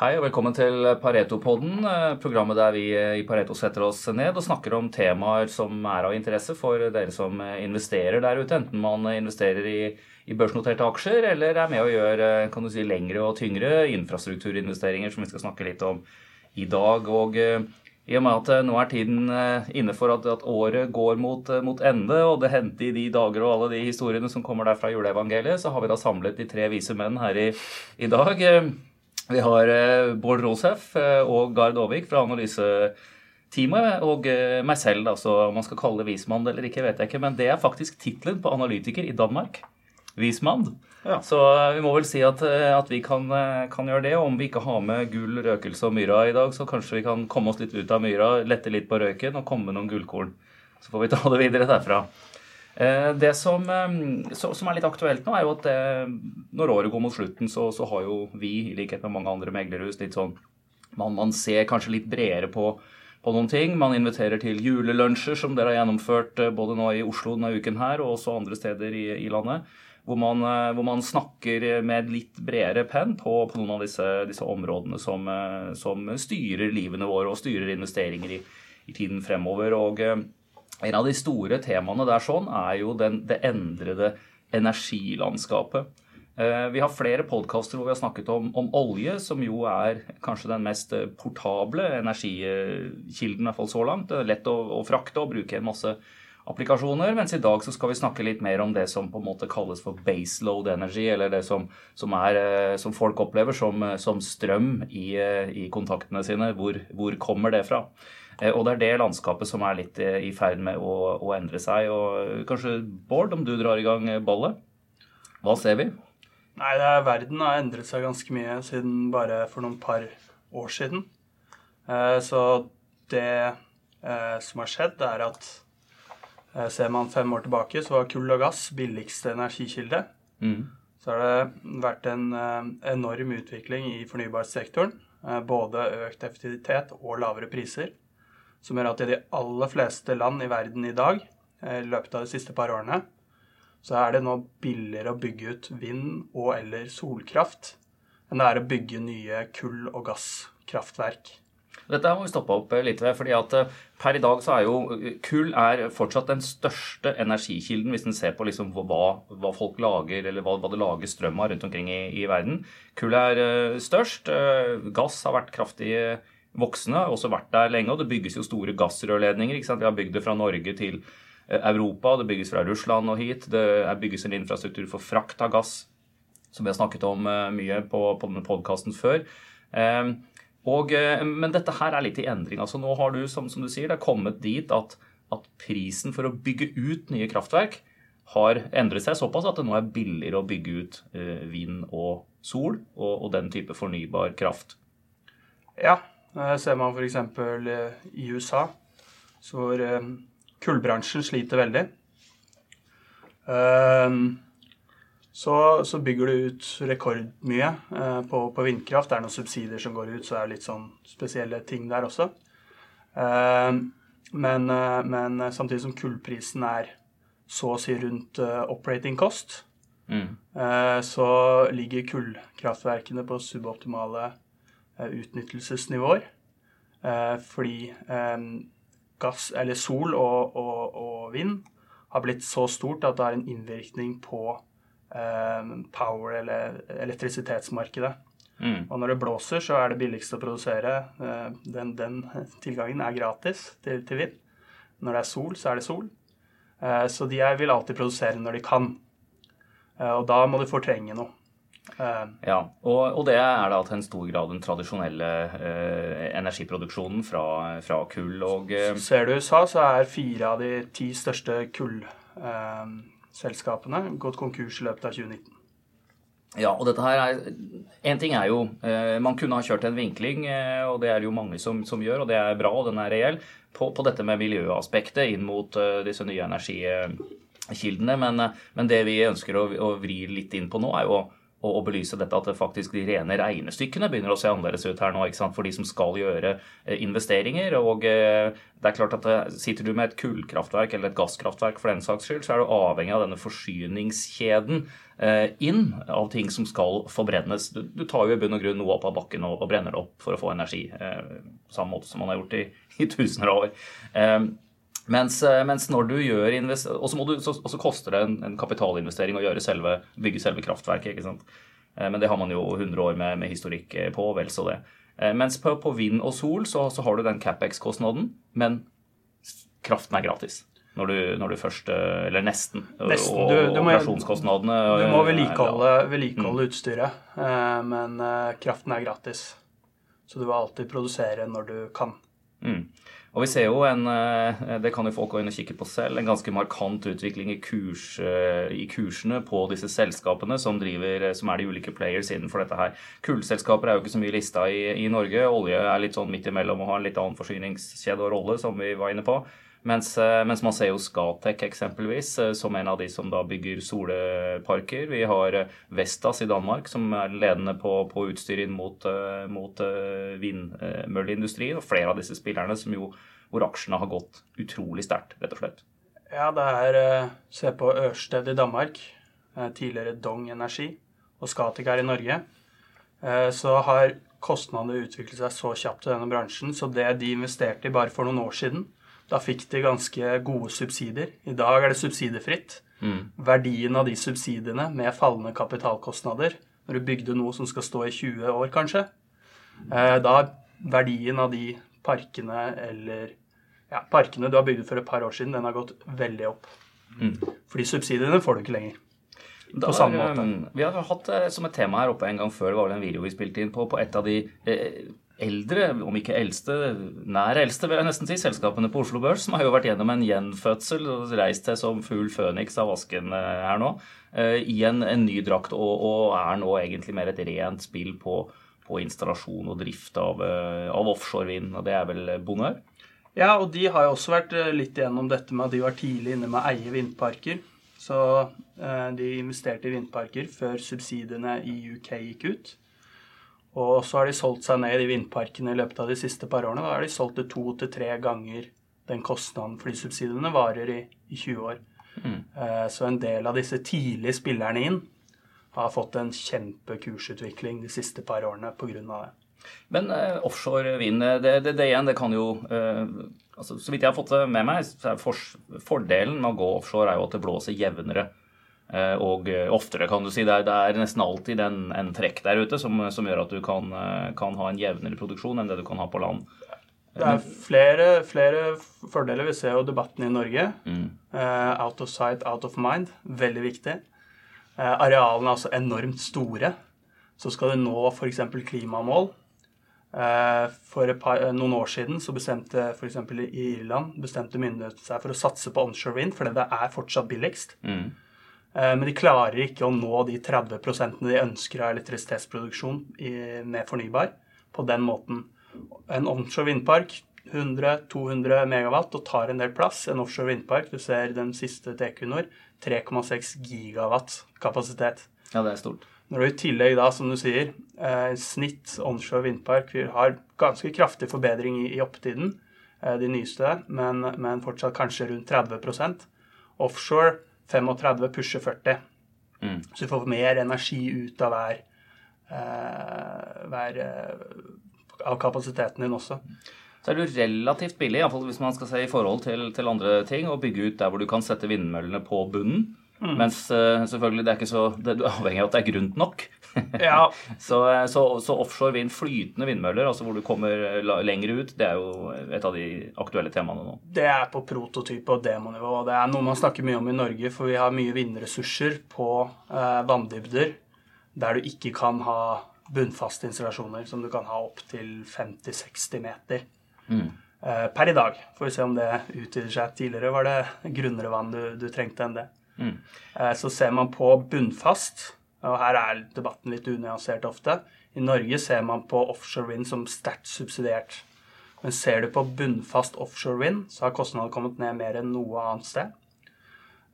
Hei og velkommen til Pareto-podden, eh, programmet der vi eh, i Pareto setter oss ned og snakker om temaer som er av interesse for dere som eh, investerer der ute. Enten man investerer i, i børsnoterte aksjer eller er med kan du si, lengre og tyngre infrastrukturinvesteringer, som vi skal snakke litt om i dag. Og i og med at nå er tiden inne for at, at året går mot, mot, ende, og det hendte i de dager og alle de historiene som kommer der fra juleevangeliet, så har vi da samlet de tre vise menn her i, i dag. Vi har eh, Bård Rosef eh, og Gard Aavik fra analyseteamet, og eh, meg selv, altså om man skal kalle det vismann eller ikke, vet jeg ikke, men det er faktisk tittelen på analytiker i Danmark. Vismann. Ja. Så vi må vel si at, at vi kan, kan, gjøre det. Og Om vi ikke har med gull, røkelse og myra i dag, så kanskje vi kan komme oss litt ut av myra, lette litt på røyken og komme med noen gullkorn. Så får vi ta det videre derfra. Eh, det som, eh, som, er litt aktuelt nå, er jo at det, eh, når året går mot slutten, så, så, har jo vi, i likhet med mange andre meglerhus, litt sånn man, man ser kanskje litt bredere på, på, noen ting. Man inviterer til julelunsjer, som dere har gjennomført både nå i Oslo denne uken her, og også andre steder i, i landet. Hvor man, hvor man, snakker med litt bredere penn på, på, noen av disse, disse områdene som, som, styrer livene våre og styrer investeringer i, i tiden fremover. og en av de store temaene der sånn er jo den, det endrede energilandskapet. Eh, vi har flere podkaster hvor vi har snakket om, om, olje, som jo er kanskje den mest eh, portable energikilden, i hvert fall så langt. Det er lett å, å frakte og bruke en masse applikasjoner. Mens i dag så skal vi snakke litt mer om det som på en måte kalles for baseload energy, eller det som, som, er, eh, som folk opplever som, som strøm i, i, kontaktene sine. Hvor, hvor kommer det fra? Eh, og det er det landskapet som er litt eh, i ferd med å, å endre seg. Og eh, kanskje, Bård, om du drar i gang ballet? Hva ser vi? Nei, er, Verden har endret seg ganske mye siden bare for noen par år siden. Så det som har skjedd, er at ser man fem år tilbake, så var kull og gass billigste energikilde. Mm. Så har det vært en enorm utvikling i fornybarsektoren. Både økt effektivitet og lavere priser som gjør at i de aller fleste land i verden i dag, eh, i løpet av de siste par årene, så er det nå billigere å bygge ut vind- og eller solkraft enn det er å bygge nye kull- og gasskraftverk. Dette må vi stoppe opp eh, litt ved. fordi at eh, Per i dag så er jo kull er fortsatt den største energikilden, hvis en ser på liksom hva, hva, folk lager, eller hva, hva det lages strøm av rundt omkring i, i verden. Kull er størst. Gass har vært kraftig voksne har også vært der lenge, og det bygges jo store gassrørledninger. ikke sant? Vi har bygd det fra Norge til eh, Europa, det bygges fra Russland og hit. Det bygges en infrastruktur for frakt av gass, som vi har snakket om eh, mye på, på denne podkasten før. Ehm, og, eh, men dette her er litt i endring. altså Nå har du, som, som du sier, det er kommet dit at, at, prisen for å bygge ut nye kraftverk har endret seg såpass at det nå er billigere å bygge ut vind og sol og, og den type fornybar kraft. Ja, ser man f.eks. Eh, i USA, hvor eh, kullbransjen sliter veldig. Så, så, bygger du ut rekordmye eh, på, på, vindkraft. Det er noen subsidier som går ut, så det er litt sånn spesielle ting der også. Men, men samtidig som kullprisen er så å si rundt operating cost, mm. så ligger kullkraftverkene på suboptimale Eh, utnyttelsesnivåer. Eh, fordi eh, gass, eller sol og, og, og, vind har blitt så stort at det har en innvirkning på power- eller elektrisitetsmarkedet. Mm. Og når det blåser, så er det billigst å produsere. Den, den tilgangen er gratis til, til, vind. Når det er sol, så er det sol. Så de vil alltid produsere når de kan. Og da må de fortrenge noe. Uh, ja, og, og, det er da til en stor grad den tradisjonelle uh, energiproduksjonen fra, fra kull og uh, Ser du USA, så er fire av de ti største kullselskapene gått konkurs i løpet av 2019. Ja, og dette her er En ting er jo Man kunne ha kjørt en vinkling, og det er det jo mange som, som, gjør, og det er bra, og den er reell, på, på dette med miljøaspektet inn mot disse nye energikildene. Men, men, det vi ønsker å, å vri litt inn på nå, er jo å, og belyse dette at det faktisk de rene regnestykkene begynner å se annerledes ut her nå ikke sant, for de som skal gjøre eh, investeringer. og eh, det er klart at Sitter du med et kullkraftverk eller et gasskraftverk, for den saks skyld, så er du avhengig av denne forsyningskjeden eh, inn av ting som skal forbrennes. Du, du, tar jo i bunn og grunn noe opp av bakken og, og brenner det opp for å få energi. Samme måte som man har gjort i, i tusener av år. Mens, eh, mens, når du gjør Og så, så, koster det en, en, kapitalinvestering å selve, bygge selve kraftverket. ikke sant? Eh, men det har man jo 100 år med, med historikk eh, på, vel så det. Mens på, på vind og sol så, så, har du den CapEx-kostnaden, men kraften er gratis. Når du, når du først Eller nesten. nesten. Og, du, du operasjonskostnadene Du må vedlikeholde, vedlikeholde mm. utstyret, men kraften er gratis. Så du vil alltid produsere når du kan. Mm. Og vi ser jo en, eh, det kan jo folk gå inn og kikke på selv, en ganske markant utvikling i, kurs, eh, i kursene på disse selskapene som, driver, som er de ulike players innenfor dette her. Kullselskaper er jo ikke så mye lista i, i Norge. Olje er litt sånn midt imellom og har en litt annen forsyningskjede og rolle, som vi var inne på. Mens, eh, mens, man ser jo Skatec eksempelvis eh, som en av de som da bygger soleparker. Vi har eh, Vestas i Danmark som er ledende på, på utstyr inn mot, mot vindmølleindustrien. Og flere av disse spillerne som jo, hvor aksjene har gått utrolig sterkt, rett og slett. Ja, det er Se på Ørsted i Danmark, tidligere Dong Energi, og Skatec her i Norge. Så har kostnadene utviklet seg så kjapt i denne bransjen, så det de investerte i bare for noen år siden, da fikk de ganske gode subsidier. I dag er det subsidiefritt. Mm. Verdien av de subsidiene med fallende kapitalkostnader, når du bygde noe som skal stå i 20 år, kanskje, eh, da er verdien av de parkene eller ja, parkene du har bygd for et par år siden, den har gått veldig opp. Mm. Fordi subsidiene får du ikke lenger. På samme måte. Um, vi har hatt eh, som et tema her oppe en gang før, det var vel en video vi spilte inn på, på et av de eh, eldre, om ikke eldste, nær eldste, vil jeg nesten si, selskapene på Oslo Børs, som har jo vært gjennom en gjenfødsel og reist seg som fugl føniks av vasken eh, her nå, eh, i en, en ny drakt, og, og, er nå egentlig mer et rent spill på, på installasjon og drift av, eh, av offshorevind, og det er vel bonør? Ja, og de har jo også vært litt igjennom dette med at de var tidlig inne med å eie vindparker. Så de investerte i vindparker før subsidiene i UK gikk ut. Og så har de solgt seg ned i vindparkene i løpet av de siste par årene. Da har de solgt det to til tre ganger den kostnaden flysubsidiene varer i, i 20 år. Mm. Uh, så en del av disse tidlige spillerne inn har fått en kjempekursutvikling de siste par årene pga. det. Men uh, offshore vind, det, det, det, igjen, det kan jo uh, altså, Så vidt jeg har fått det med meg, så er for, fordelen med å gå offshore er jo at det blåser jevnere. Eh, og eh, oftere, kan du si. Det er, det er nesten alltid en, en, trekk der ute som, som gjør at du kan, eh, kan, ha en jevnere produksjon enn det du kan ha på land. Det er flere, flere fordeler. Vi ser jo debatten i Norge. Mm. Uh, out of sight, out of mind. Veldig viktig. Uh, arealene er altså enormt store. Så skal du nå f.eks. klimamål. Uh, for par, noen år siden så bestemte f.eks. i Irland bestemte myndighetene seg for å satse på onshore vind, fordi det er fortsatt billigst. Mm. Eh, men de klarer ikke å nå de 30% de ønsker av elektrisitetsproduksjon med fornybar på den måten. En onshore vindpark 100-200 megawatt og tar en del plass. En offshore vindpark, du ser den siste til Equinor, 3,6 gigawatt kapasitet. Ja, det er stort. Når du i tillegg da, som du sier, eh, snitt onshore vindpark har ganske kraftig forbedring i, opptiden, eh, de nyeste, men, men fortsatt kanskje rundt 30% Offshore 35 pushe 40. Mm. Så du får mer energi ut av hver, uh, hver uh, av kapasiteten din også. Så er det relativt billig, iallfall hvis man skal se i forhold til, til, andre ting, å bygge ut der hvor du kan sette vindmøllene på bunnen. Mm. Mens uh, selvfølgelig det er ikke så, det, du er avhengig av at det er grunt nok. ja. så, eh, så, så, offshore vind, flytende vindmøller, altså hvor du kommer lenger ut, det er jo et av de aktuelle temaene nå. Det er på prototype- og demonivå. og Det er noe man snakker mye om i Norge, for vi har mye vindressurser på eh, vanndybder der du ikke kan ha bunnfaste installasjoner som du kan ha opp til 50-60 meter. Mm. Eh, per i dag. Får vi se om det utvider seg. Tidligere var det grunnere vann du, du trengte enn det. Mm. Eh, så ser man på bunnfast og her er debatten litt unyansert ofte. I Norge ser man på offshore wind som sterkt subsidiert. Men ser du på bunnfast offshore wind, så har kostnadene kommet ned mer enn noe annet sted.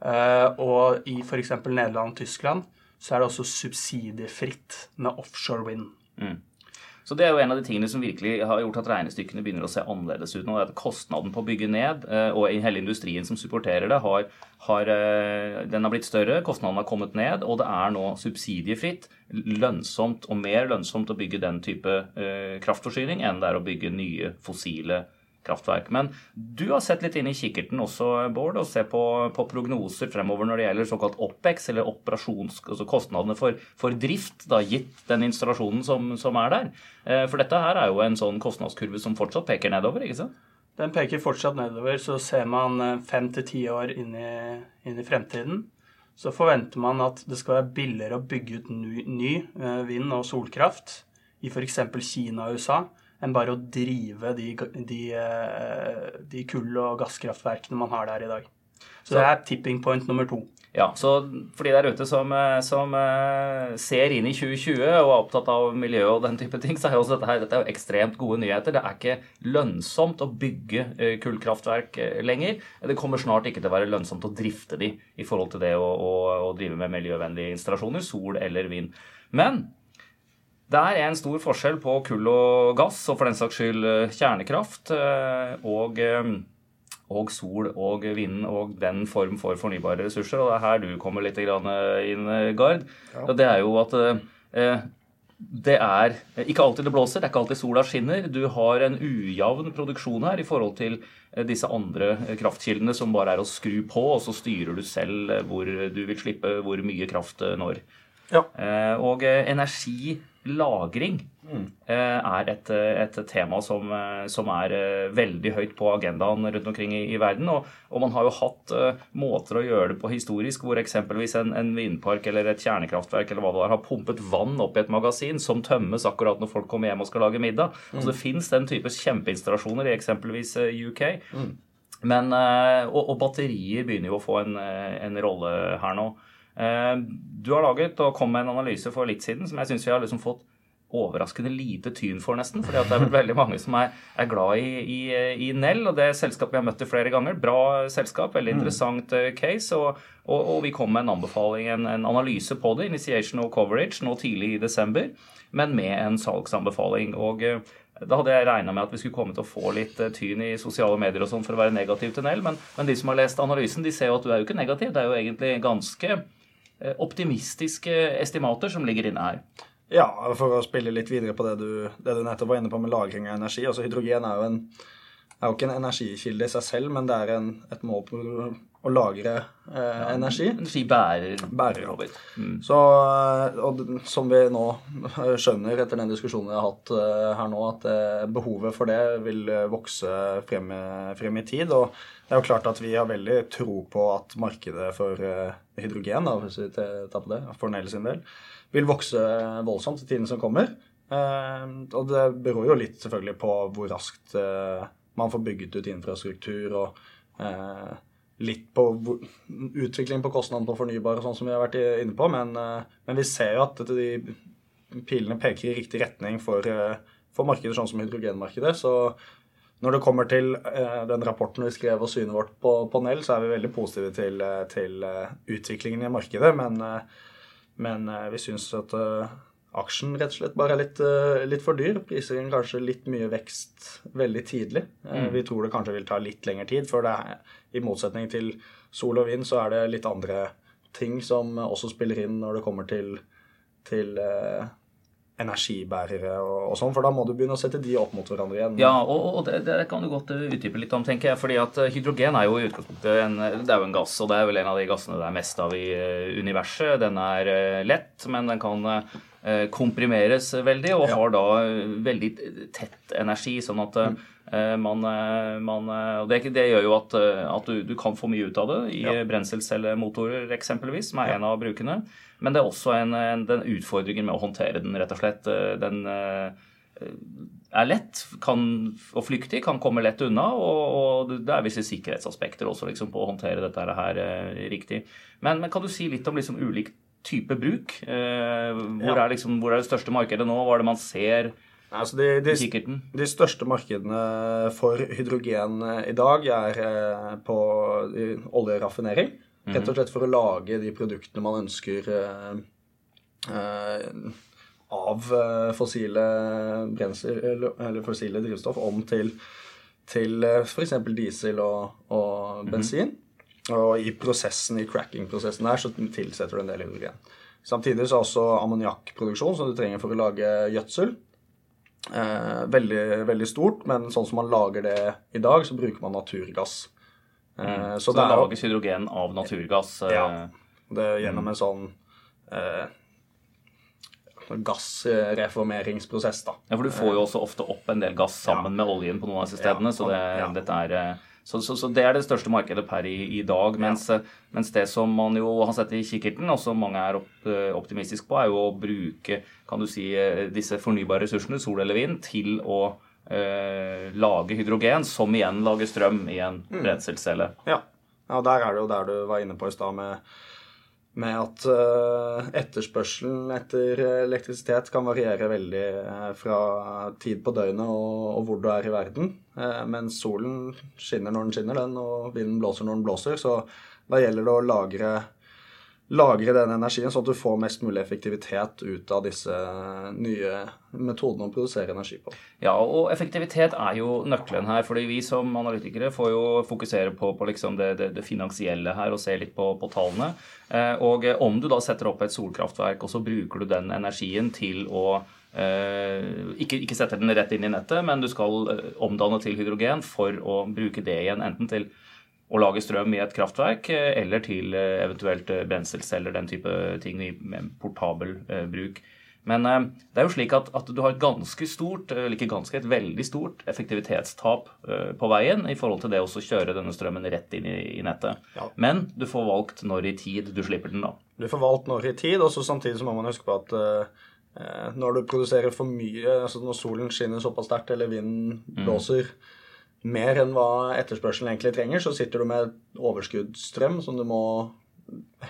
Uh, og i f.eks. Nederland og Tyskland så er det også subsidiefritt med offshore wind. Mm. Så det er jo en av de tingene som virkelig har gjort at regnestykkene begynner å se annerledes ut nå. er at Kostnaden på å bygge ned, eh, og hele industrien som supporterer det, har, har, eh, den har blitt større. Kostnaden har kommet ned, og det er nå subsidiefritt, lønnsomt og mer lønnsomt å bygge den type eh, kraftforsyning enn det er å bygge nye fossile kraftverk. Men du har sett litt inn i kikkerten også, Bård, og ser på, på, prognoser fremover når det gjelder såkalt OPEX, eller altså kostnadene for, for drift, da, gitt den installasjonen som, som, er der. Eh, for dette her er jo en sånn kostnadskurve som fortsatt peker nedover, ikke sant? Den peker fortsatt nedover. Så ser man eh, fem til ti år inn i, inn i fremtiden, så forventer man at det skal være billigere å bygge ut ny, ny eh, vind- og solkraft i f.eks. Kina og USA enn bare å drive de, de, eh, de kull- og gasskraftverkene man har der i dag. Så, så det er tipping point nummer to. Ja, så for de der ute som, eh, som, eh, ser inn i 2020 og er opptatt av miljø og den type ting, så er jo dette, her, dette er ekstremt gode nyheter. Det er ikke lønnsomt å bygge kullkraftverk lenger. Det kommer snart ikke til å være lønnsomt å drifte de i forhold til det å, å, å drive med miljøvennlige installasjoner, sol eller vind. Men det er en stor forskjell på kull og gass, og for den saks skyld eh, kjernekraft, eh, og, eh, og sol og vind og den form for fornybare ressurser. Og det er her du kommer litt inn, Gard. Ja. Det er jo at det er ikke alltid det blåser, det er ikke alltid sola skinner. Du har en ujevn produksjon her i forhold til disse andre kraftkildene som bare er å skru på, og så styrer du selv hvor du vil slippe hvor mye kraft når. Ja. Og energi lagring mm. er et, et, tema som, som, er eh, veldig høyt på agendaen rundt omkring i, i verden. Og, og, man har jo hatt uh, måter å gjøre det på historisk hvor eksempelvis en, en, vindpark eller et kjernekraftverk eller hva det var, har pumpet vann opp i et magasin som tømmes akkurat når folk kommer hjem og skal lage middag. Mm. Altså Det fins den type kjempeinstallasjoner i eksempelvis UK. Mm. Men, og, og, batterier begynner jo å få en, en rolle her nå. Eh, du har laget og kom med en analyse for litt siden som jeg syns vi har liksom fått overraskende lite tyn for, nesten. fordi det er vel veldig mange som er, er glad i, i, i, Nell, og det selskapet vi har møtt flere ganger. Bra selskap, veldig mm. interessant mm. case. Og, og, og, vi kom med en anbefaling, en, en, analyse på det, initiation of coverage, nå tidlig i desember, men med en salgsanbefaling. og eh, da hadde jeg regna med at vi skulle komme til å få litt tyn i sosiale medier og sånn for å være negativ til Nell, men, men, de som har lest analysen, de ser jo at du er jo ikke negativ. Det er jo egentlig ganske Eh, optimistiske estimater som ligger inne her. Ja, for å spille litt videre på det du, det du nettopp var inne på med lagring av energi. altså Hydrogen er jo, en, er jo ikke en energikilde i seg selv, men det er en, et mål på å lagre eh, ja, energi. Energibærer. Bærer. Mm. Så, eh, og som vi nå skjønner etter den diskusjonen vi har hatt eh, her nå, at eh, behovet for det vil vokse frem, frem, i tid. Og det er jo klart at vi har veldig tro på at markedet for hydrogen, da, hvis vi tar på det, for Nell sin del, vil vokse voldsomt i tiden som kommer. og det beror jo litt selvfølgelig på hvor raskt man får bygget ut infrastruktur og litt på utviklingen på kostnaden på fornybare, sånn som vi har vært inne på. Men, eh, men vi ser jo at de pilene peker i riktig retning for, eh, for markeder sånn som hydrogenmarkedet. Så når det kommer til uh, den rapporten vi skrev og synet vårt på, på Nell, så er vi veldig positive til, til utviklingen i markedet. Men, men vi syns at aksjen rett og slett bare er litt, litt for dyr. Priser inn kanskje litt mye vekst veldig tidlig. Mm. Vi tror det kanskje vil ta litt lengre tid for det er i motsetning til sol og vind, så er det litt andre ting som også spiller inn når det kommer til, til eh, energibærere og, og, sånn, for da må du begynne å sette de opp mot hverandre igjen. Ja, og, og det, det, kan du godt eh, utdype litt om, tenker jeg. fordi at eh, hydrogen er jo i utgangspunktet en, det er jo en gass, og det er vel en av de gassene det er mest av i universet. Den er lett, men den kan komprimeres veldig, og har da veldig tett energi. sånn at mm Eh, man, eh, man, eh, og det, det, gjør jo at, at du, du, kan få mye ut av det i ja. brenselcellemotorer eksempelvis, som er ja. en av brukene. Men det er også en, en, den utfordringen med å håndtere den, rett og slett. Den er lett kan, og flyktig, kan komme lett unna. Og, og det er visse sikkerhetsaspekter også liksom, på å håndtere dette her riktig. Men, men, kan du si litt om liksom, ulik type bruk? hvor, ja. er liksom, hvor er det største markedet nå? Hva er det man ser? Altså de, de, de, største markedene for hydrogen i dag er eh, på oljeraffinering. Rett og slett for å lage de produktene man ønsker, eh, av fossile brensler, eller fossile drivstoff om til, til f.eks. diesel og, og bensin. Og i prosessen, i cracking-prosessen der så tilsetter du en del hydrogen. Samtidig så er også ammoniakkproduksjon, som du trenger for å lage gjødsel, eh, veldig, veldig, stort. Men sånn som man lager det i dag, så bruker man naturgass. Eh, mm. Så, så, det, det lages hydrogen av naturgass? Eh... Ja. Det er gjennom en sånn eh, gassreformeringsprosess, da. Ja, for du får jo også ofte opp en del gass sammen ja. med oljen på noen av disse stedene, ja, så det, ja. dette er eh, så, så, så, det er det største markedet per i, i dag. Mens, ja. mens, det som man jo har sett i kikkerten, og som mange er opp, eh, optimistiske på, er jo å bruke kan du si, eh, disse fornybare ressursene, sol eller vind, til å eh, lage hydrogen, som igjen lager strøm i en mm. Ja. ja, der er det jo der du var inne på i stad med med at uh, etterspørselen etter elektrisitet kan variere veldig uh, fra tid på døgnet og, hvor du er i verden. Mens solen skinner når den skinner, den, og vinden blåser når den blåser. Så da gjelder det å lagre lagre den energien, sånn at du får mest mulig effektivitet ut av disse nye metodene å produsere energi på. Ja, og effektivitet er jo nøkkelen her. fordi vi som analytikere får jo fokusere på, på liksom det, det, det, finansielle her og se litt på, på tallene. Eh, og om du da setter opp et solkraftverk, og så bruker du den energien til å Uh, ikke, ikke setter den rett inn i nettet, men du skal uh, omdanne til hydrogen for å bruke det igjen enten til å lage strøm i et kraftverk, eh, eller til eh, eventuelt eh, brenselceller, den type ting i portabel bruk. Men det er jo slik at, at, du har et ganske stort, eller ikke ganske, et veldig stort effektivitetstap på veien i forhold til det å kjøre denne strømmen rett inn i, i nettet. Ja. Men du får valgt når i tid du slipper den, da. Du får valgt når i tid, og samtidig så må man huske på at uh, når du produserer for mye, altså når solen skinner såpass sterkt eller vinden mm. blåser, mm mer enn hva etterspørselen egentlig trenger, så sitter du med overskuddsstrøm som du må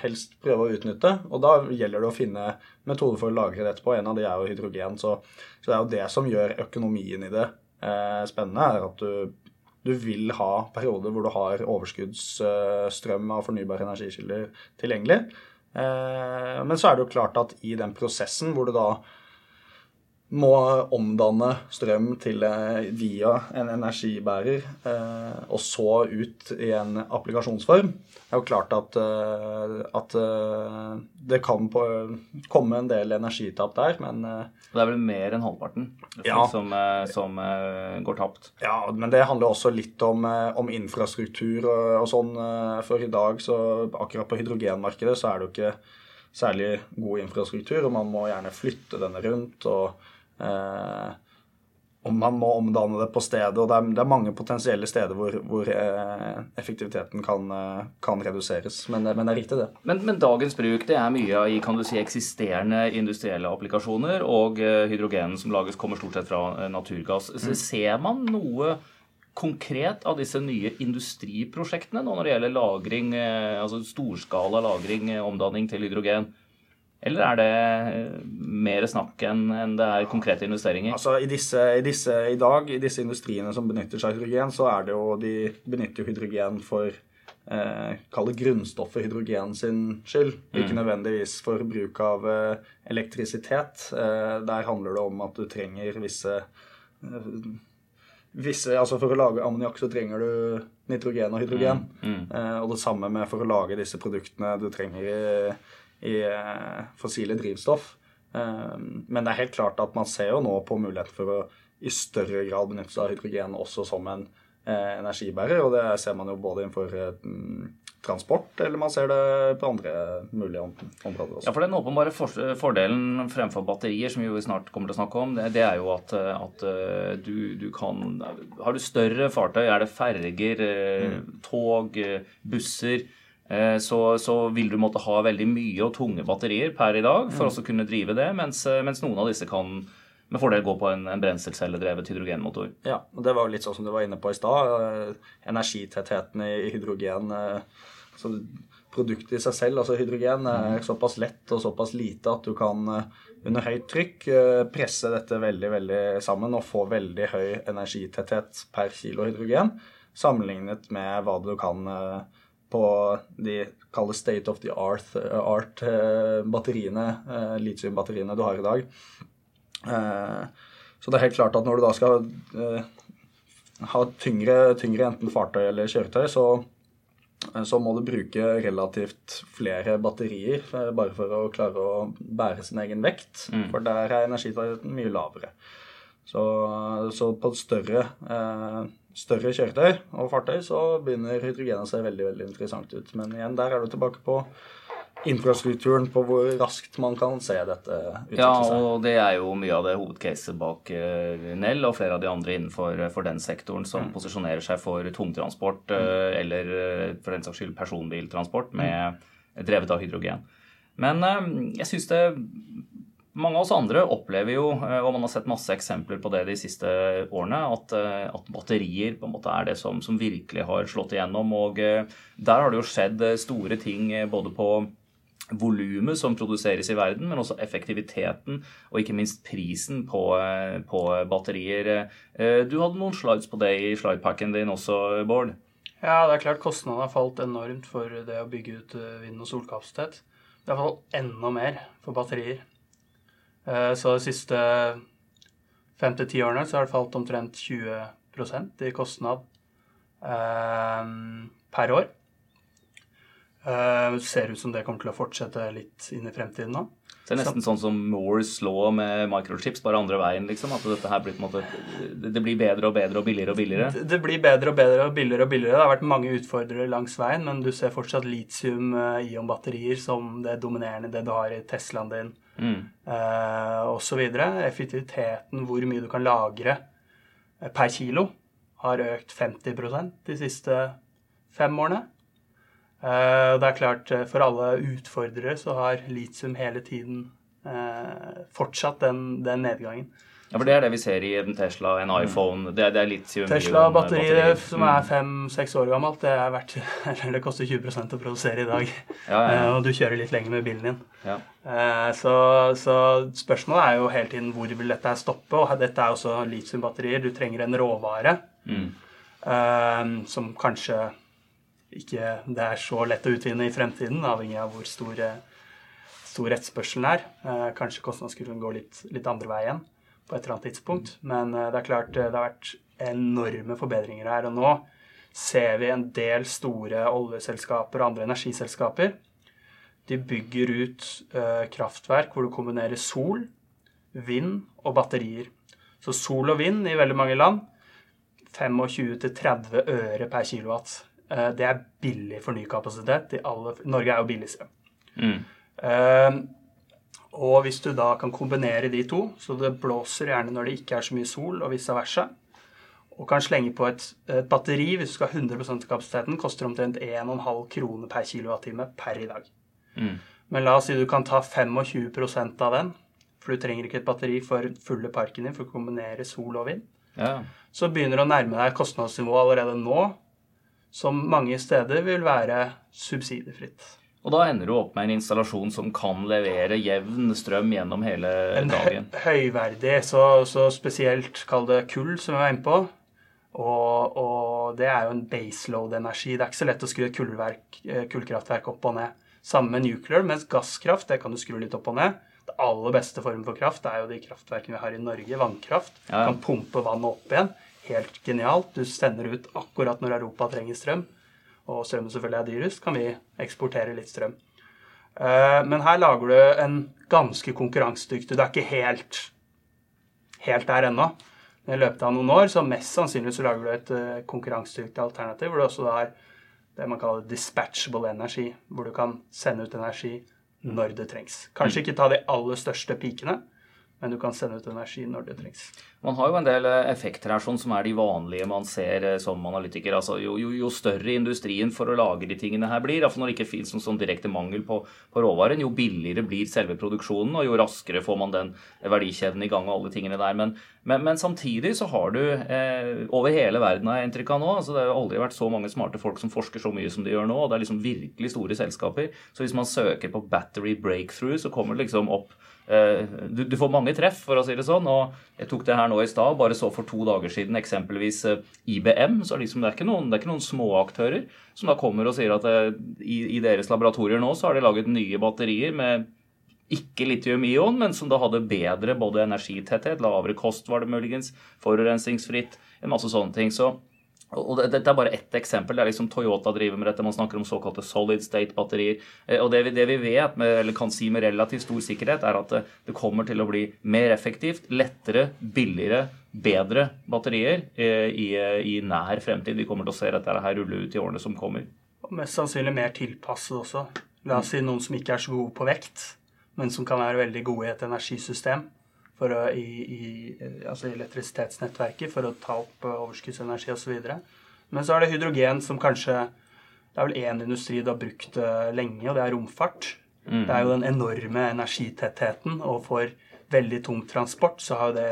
helst prøve å utnytte. Og da gjelder det å finne metoder for å lagre dette på. En av de er jo hydrogen. Så, så det er jo det som gjør økonomien i det eh, spennende, er at du, du, vil ha perioder hvor du har overskuddsstrøm av fornybare energikilder tilgjengelig. Eh, men så er det jo klart at i den prosessen hvor du da må omdanne strøm til eh, via en energibærer, eh, og så ut i en applikasjonsform. Det er jo klart at, eh, at det kan komme en del energitap der, men Det er vel mer enn halvparten ja. som, som, går tapt? Ja, men det handler også litt om, om infrastruktur og, og, sånn. For i dag, så akkurat på hydrogenmarkedet, så er det jo ikke særlig god infrastruktur, og man må gjerne flytte denne rundt. og Eh, og man må omdanne det på stedet. Og det er, det er mange potensielle steder hvor, hvor eh, effektiviteten kan, eh, kan reduseres. Men, men, det er riktig, det. Men, men, dagens bruk det er mye i kan du si, eksisterende industrielle applikasjoner, og hydrogenen som lages, kommer stort sett fra naturgass. Så mm. Ser man noe konkret av disse nye industriprosjektene nå når det gjelder lagring, altså storskala lagring, omdanning til hydrogen? Eller er det eh, mer snakk enn det er konkrete investeringer? Altså i, disse, i, disse, I dag, i disse industriene som benytter seg av hydrogen, så er det jo De benytter hydrogen for eh, Kall det grunnstoffet hydrogen sin skyld. Mm. Ikke nødvendigvis for bruk av eh, elektrisitet. Eh, der handler det om at du trenger visse eh, Visse, altså For å lage ammoniakk så trenger du nitrogen og hydrogen. Mm, mm. Eh, og det samme med for å lage disse produktene. Du trenger i eh, fossile drivstoff. Eh, men det er helt klart at man ser jo nå på muligheten for å i større grad benytte seg av hydrogen også som en eh, energibærer. Og det ser man jo både innenfor transport, eller man ser det på andre mulige områder også. Ja, for Den åpenbare fordelen fremfor batterier, som vi snart kommer til å snakke om, det, er jo at, at du, du, kan Har du større fartøy, er det ferger, mm. tog, busser så, så, vil du måtte ha veldig mye og tunge batterier per i dag for mm. å kunne drive det, mens, eh, mens, noen av disse kan med fordel gå på en, en brenselcelledrevet hydrogenmotor. Ja, og det var jo litt sånn som du var inne på i stad. Eh, energitettheten i, hydrogen altså Produktet i seg selv, altså hydrogen, er mm. såpass lett og såpass lite at du kan under høyt trykk presse dette veldig veldig sammen og få veldig høy energitetthet per kilo hydrogen, sammenlignet med hva du kan på de kalde state of the art-batteriene, art, litiumbatteriene du har i dag. Så det er helt klart at når du da skal ha tyngre, tyngre enten fartøy eller kjøretøy, så så må du bruke relativt flere batterier bare for å klare å bære sin egen vekt. Mm. For der er energitariften mye lavere. Så, så på større, eh, større, kjøretøy og fartøy så begynner hydrogen å se veldig veldig interessant ut. Men igjen, der er du tilbake på infrastrukturen på hvor raskt man kan se dette utvikle seg. Ja, og det er jo mye av det hovedcaset bak uh, Nell og flere av de andre innenfor uh, den sektoren som mm. posisjonerer seg for tungtransport mm. eller for den saks skyld personbiltransport med, mm. drevet av hydrogen. Men jeg syns det mange av oss andre opplever jo, og man har sett masse eksempler på det de siste årene, at, at batterier på en måte er det som, som, virkelig har slått igjennom. Og der har det jo skjedd store ting både på volumet som produseres i verden, men også effektiviteten og ikke minst prisen på, eh, på, batterier. Eh, du hadde noen slides på det i slidepacken din også, Bård? Ja, det er klart kostnadene har falt enormt for det å bygge ut eh, vind- og solkapasitet. Det har falt enda mer for batterier. Så de siste fem til ti årene så har det falt omtrent 20% i kostnad per år. Det ser ut som det kommer til å fortsette litt inn i fremtiden nå. Så det er nesten sånn som Moores lå med microchips, bare andre veien, liksom? At dette her blir på en måte Det blir bedre og bedre og billigere og billigere? Det, det blir bedre og bedre og billigere og billigere. Det har vært mange utfordrere langs veien, men du ser fortsatt litium-ion-batterier som det dominerende det du har i Teslaen din, mm. eh, osv. Effektiviteten, hvor mye du kan lagre per kilo, har økt 50% de siste fem årene. Eh, det er klart, eh, for alle utfordrere så har litium hele tiden eh, fortsatt den, den nedgangen. Ja, for Det er det vi ser i en Tesla, en iPhone. Det er, det er litium Tesla-batteriet som er mm. fem-seks år gammelt, det, er verdt, det koster 20 å produsere i dag. Ja, ja, ja. Og du kjører litt lenger med bilen din. Ja. Så, så, spørsmålet er jo hele tiden hvor vil dette stoppe. Og dette er også litiumbatterier. Du trenger en råvare mm. som kanskje ikke det er så lett å utvinne i fremtiden, avhengig av hvor stor, stor etterspørselen er. Eh, kanskje kostnadskurven går litt, litt, andre veien på et eller annet tidspunkt. Men eh, det er klart eh, det har vært enorme forbedringer her. Og nå ser vi en del store oljeselskaper og andre energiselskaper. De bygger ut kraftverk hvor du kombinerer sol, vind og batterier. Så sol og vind i veldig mange land 25-30 øre per kilowatt. Eh, det er billig for ny kapasitet. Norge er jo billig strøm. Mm. Uh, og hvis du da kan kombinere de to, så det blåser gjerne når det ikke er så mye sol, og vice versa, og kan slenge på et, et batteri hvis du skal ha 100 av kapasiteten, koster omtrent 1,5 kroner per kilowattime per i dag. Mm. Men la oss si du kan ta 25% av den, for du trenger ikke et batteri for fulle parken din for å kombinere sol og vind. Ja. Så begynner du å nærme deg kostnadsnivået allerede nå som mange steder vil være subsidiefritt. Og da ender du opp med en installasjon som kan levere jevn strøm gjennom hele en dagen? En høyverdig, så, så, spesielt kall det kull, som vi var inne på. Og, og, det er jo en baseload-energi. Det er ikke så lett å skru et eh, kullkraftverk opp og ned. Samme med nuclear, mens gasskraft det kan du skru litt opp og ned. Det aller beste formen for kraft er jo de kraftverkene vi har i Norge. Vannkraft. Ja. Kan pumpe vannet opp igjen helt genialt. Du sender ut akkurat når Europa trenger strøm, og strømmen selvfølgelig er dyrest, kan vi eksportere litt strøm. Eh, men her lager du en ganske konkurransedyktig Du er ikke helt, helt der ennå. Men i løpet av noen år så mest sannsynlig så lager du et eh, konkurransedyktig alternativ hvor du også har det man kaller dispatchable energi, hvor du kan sende ut energi når det trengs. Kanskje ikke ta de aller største pikene, men du kan sende ut energi når det trengs. Man har jo en del eh, effekter her sånn som er de vanlige man ser eh, som analytiker. altså Jo, jo, jo større industrien for å lage de tingene her blir, altså når det ikke fins noen sånn direkte mangel på, på, råvaren, jo billigere blir selve produksjonen, og jo raskere får man den verdikjeden i gang og alle tingene der. Men, men, men samtidig så har du eh, over hele verden, har jeg inntrykk av nå altså Det har aldri vært så mange smarte folk som forsker så mye som de gjør nå, og det er liksom virkelig store selskaper. Så hvis man søker på battery breakthrough, så kommer det liksom opp Eh, du, du, får mange treff, for å si det sånn. Og jeg tok det her nå nå i stad, bare så for to dager siden eksempelvis eh, IBM. så liksom, det, er ikke noen, det er ikke noen småaktører som da kommer og sier at eh, i, i, deres laboratorier nå så har de laget nye batterier med ikke litium-ion, men som da hadde bedre både energitetthet, lavere kost var det muligens, forurensningsfritt, en masse sånne ting. Så og Dette er bare ett eksempel. det er liksom Toyota driver med dette. Man snakker om såkalte solid state-batterier. Eh, og det vi, det vi, vet, med, eller kan si med relativt stor sikkerhet, er at det, det, kommer til å bli mer effektivt, lettere, billigere, bedre batterier eh, i, i, nær fremtid. Vi kommer til å se dette her rulle ut i årene som kommer. Og mest sannsynlig mer tilpasset også. La oss si noen som ikke er så gode på vekt, men som kan være veldig gode i et energisystem å, i, i, altså elektrisitetsnettverket for å ta opp eh, overskuddsenergi osv. Men så er det hydrogen som kanskje Det er vel én industri det har brukt uh, lenge, og det er romfart. Mm. Det er jo den enorme energitettheten, og for veldig tung transport så har jo det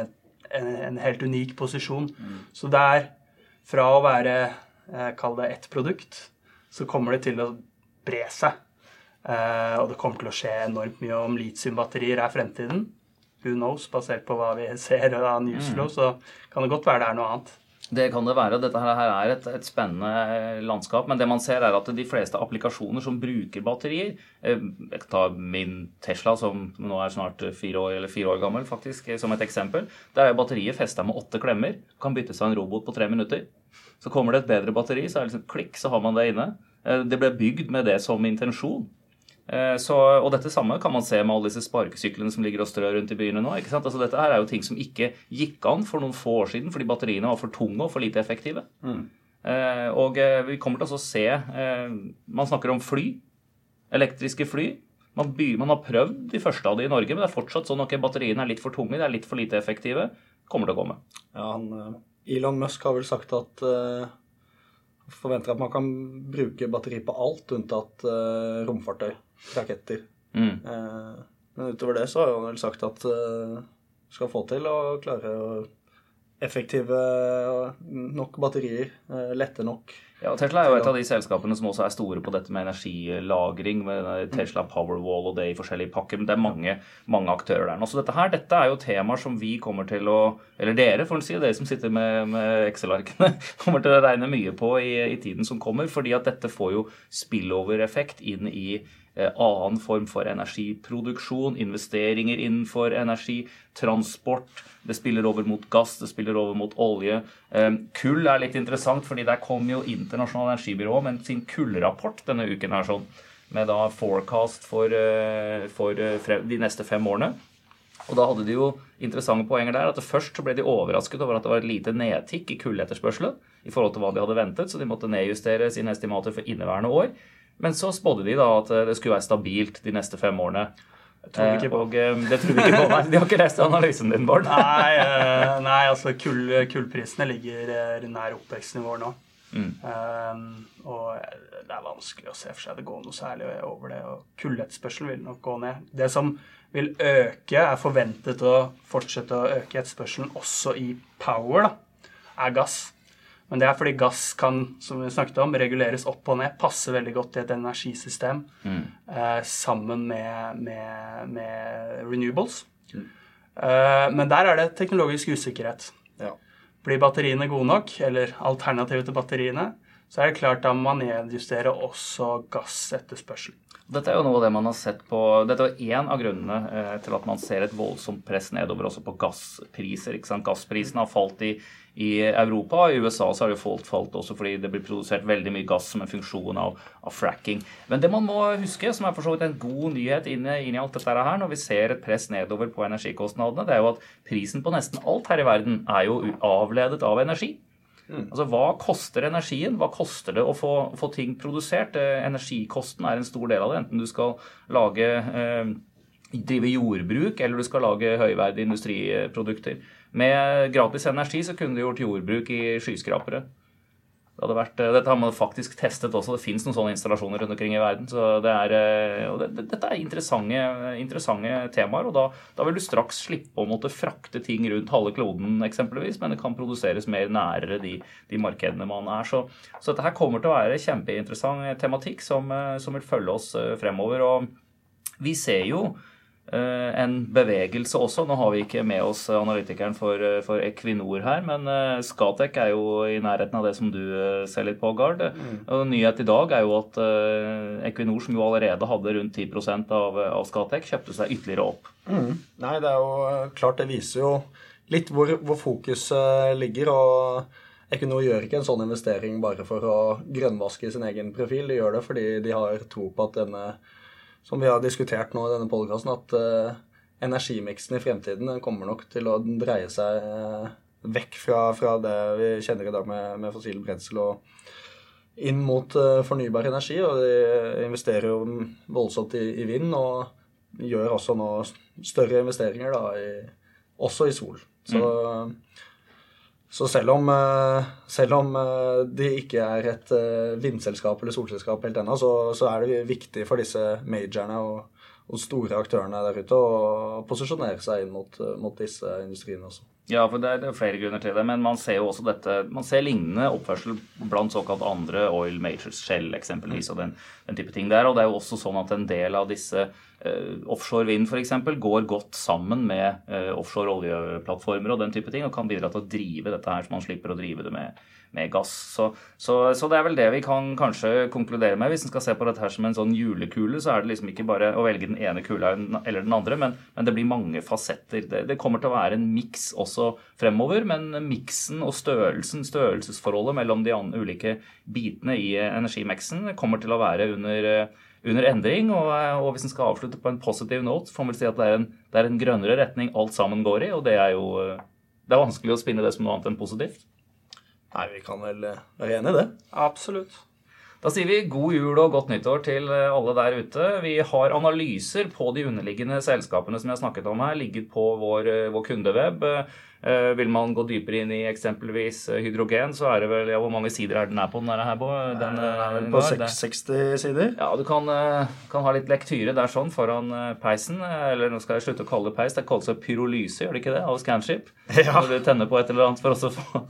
en, en helt unik posisjon. Mm. Så det er fra å være eh, Kall det ett produkt, så kommer det til å bre seg. Eh, og det kommer til å skje enormt mye om litiumbatterier er fremtiden who knows, basert på hva vi ser av newsflow, mm. så kan det godt være det er noe annet. Det kan det være. Dette her er et, et, spennende eh, landskap. Men det man ser, er at de fleste applikasjoner som bruker batterier eh, Jeg tar ta min Tesla, som nå er snart fire år, eller fire år gammel, faktisk, som et eksempel. Der er batteriet festa med åtte klemmer. Kan bytte seg en robot på tre minutter. Så kommer det et bedre batteri, så er det liksom klikk, så har man det inne. Eh, det ble bygd med det som intensjon. Eh, så, og dette samme kan man se med alle disse sparkesyklene som ligger og strør rundt i byene nå. ikke sant? Altså Dette her er jo ting som ikke gikk an for noen få år siden fordi batteriene var for tunge og for lite effektive. Mm. Eh, og eh, vi kommer til å se eh, Man snakker om fly. Elektriske fly. Man, by, man, har prøvd de første av de i Norge, men det er fortsatt sånn at okay, batteriene er litt for tunge, de er litt for lite effektive. Kommer til å komme. Ja, han, Elon Musk har vel sagt at uh forventer at man kan bruke batteri på alt unntatt uh, romfartøy raketter. Mm. Eh, men utover det så har han vel sagt at uh, skal få til å klare å effektive nok batterier, lette nok. Ja, Tesla er jo et av de selskapene som også er store på dette med energilagring, med Tesla Powerwall og det i forskjellige pakker. Men det er mange, mange aktører der nå. Så dette her, dette er jo temaer som vi kommer til å Eller dere, får en si, dere som sitter med, med Excel-arkene, kommer til å regne mye på i, i tiden som kommer. Fordi at dette får jo spillover-effekt inn i Eh, annen form for energiproduksjon, investeringer innenfor energi, transport. Det spiller over mot gass, det spiller over mot olje. Eh, kull er litt interessant, fordi der kom jo Internasjonalt energibyrå med sin kullrapport denne uken her sånn, med da forecast for, eh, for de neste fem årene. Og da hadde de jo interessante poenger der. at Først så ble de overrasket over at det var et lite nedtikk i kulletterspørselen i forhold til hva de hadde ventet, så de måtte nedjustere sine estimater for inneværende år. Men så spådde de da at eh, det skulle være stabilt de neste fem årene. Tror ikke på. Og, eh, det tror vi ikke på, nei. De har ikke lest analysen din, Bård. nei, nei, altså kull, kullprisene ligger nær oppvekstnivået nå. Mm. Um, og det er vanskelig å se for seg det går noe særlig over det. Og kulletterspørselen vil nok gå ned. Det som vil øke, er forventet å fortsette å øke etterspørselen også i power, da, er gass. Men det er fordi gass kan som vi snakket om, reguleres opp og ned. Passer veldig godt i et energisystem mm. eh, sammen med, med, med renewables. Mm. Eh, men der er det teknologisk usikkerhet. Ja. Blir batteriene gode nok, eller alternativet til batteriene, så er det klart da man nedjustere også gassetterspørselen. Dette er jo noe av det man har sett på, dette er én av grunnene eh, til at man ser et voldsomt press nedover også på gasspriser. ikke sant? Gassprisene har falt i, i Europa. I USA så har det falt, falt også fordi det blir produsert veldig mye gass som en funksjon av, av fracking. Men det man må huske, som er for så vidt en god nyhet inn i alt dette her, når vi ser et press nedover på energikostnadene, det er jo at prisen på nesten alt her i verden er jo avledet av energi. Mm. Altså, Hva koster energien? Hva koster det å få, få, ting produsert? Eh, energikosten er en stor del av det, enten du skal lage eh, drive jordbruk eller du skal lage høyverdige industriprodukter. Med gratis energi så kunne du gjort jordbruk i skyskrapere. Det vært, eh, dette har man faktisk testet også. Det fins noen sånne installasjoner rundt omkring i verden. så det er, eh, det, Dette er interessante, interessante temaer. og da, da, vil du straks slippe å måtte frakte ting rundt halve kloden, eksempelvis, men det kan produseres mer nærere de, de markedene man er. Så, så, dette her kommer til å være kjempeinteressant tematikk som, eh, som vil følge oss fremover. og vi ser jo en bevegelse også. Nå har vi ikke med oss analytikeren for, eh, for Equinor her, men Skatec er jo i nærheten av det som du ser litt på, Gard. Mm. Og Nyhet i dag er jo at Equinor, som jo allerede hadde rundt 10 av, av Skatec, kjøpte seg ytterligere opp. Mm. Nei, det er jo klart det viser jo litt hvor, hvor fokuset ligger. og Equinor gjør ikke en sånn investering bare for å grønnvaske sin egen profil. De gjør det fordi de har tro på at denne som vi har diskutert nå i denne podkasten, at uh, energimiksen i fremtiden kommer nok til å dreie seg uh, vekk fra, fra, det vi kjenner i dag med, med fossil brensel og inn mot uh, fornybar energi. Og de investerer jo voldsomt i, i, vind, og gjør også nå større investeringer da, i, også i sol. Så mm. Så selv om, eh, selv om, det ikke er et eh, vindselskap eller solselskap helt ennå, så, så, er det viktig for disse majorene og, og, store aktørene der ute og posisjonere seg inn mot, mot disse industriene også. Ja, for det er, det er, flere grunner til det. Men man ser jo også dette, man ser lignende oppførsel blant såkalt andre oil majors, Shell eksempelvis, og den, den, type ting der. Og det er jo også sånn at en del av disse uh, offshore vind f.eks. går godt sammen med uh, offshore oljeplattformer og den type ting, og kan bidra til å drive dette her, så man slipper å drive det med med gass. Så, så, så, det er vel det vi kan kanskje konkludere med. Hvis en skal se på dette her som en sånn julekule, så er det liksom ikke bare å velge den ene kula eller den andre, men, men det blir mange fasetter. Det, det, kommer til å være en miks også fremover, men miksen og størrelsen, størrelsesforholdet mellom de ulike bitene i energimiksen kommer til å være under under endring. Og, og hvis en skal avslutte på en positiv note, får man vel si at det er, en, det er en grønnere retning alt sammen går i. Og det er jo det er vanskelig å spinne det som noe annet enn positivt. Nei, vi kan vel eh, være enig i det. Absolutt. Da sier vi god jul og godt nyttår til eh, alle der ute. Vi har analyser på de underliggende selskapene som jeg har snakket om her, ligget på vår, eh, vår kundeweb. Uh, vil man gå dypere inn i eksempelvis uh, hydrogen, så er det vel ja, Hvor mange sider er den her på? Den er her på, den, er vel på 60 sider. Ja, du kan, kan, ha litt lektyre der sånn foran peisen. Eller nå skal jeg slutte å kalle det peis. Det kalles pyrolyse, gjør det ikke det? Av Scanship. Ja. Når du tenner på et eller annet for å få,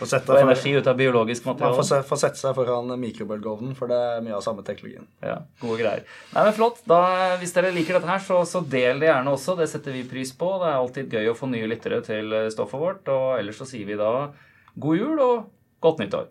få energi ut av biologisk materiale. Man får, sette seg foran mikrobølgeovnen, for det er mye av samme teknologien. Ja, gode greier. Nei, men Flott. Da, hvis dere liker dette her, så, så del det gjerne også. Det setter vi pris på. Det er alltid gøy å få nye lyttere til stoffet vårt. Og ellers så sier vi da god jul og godt nyttår.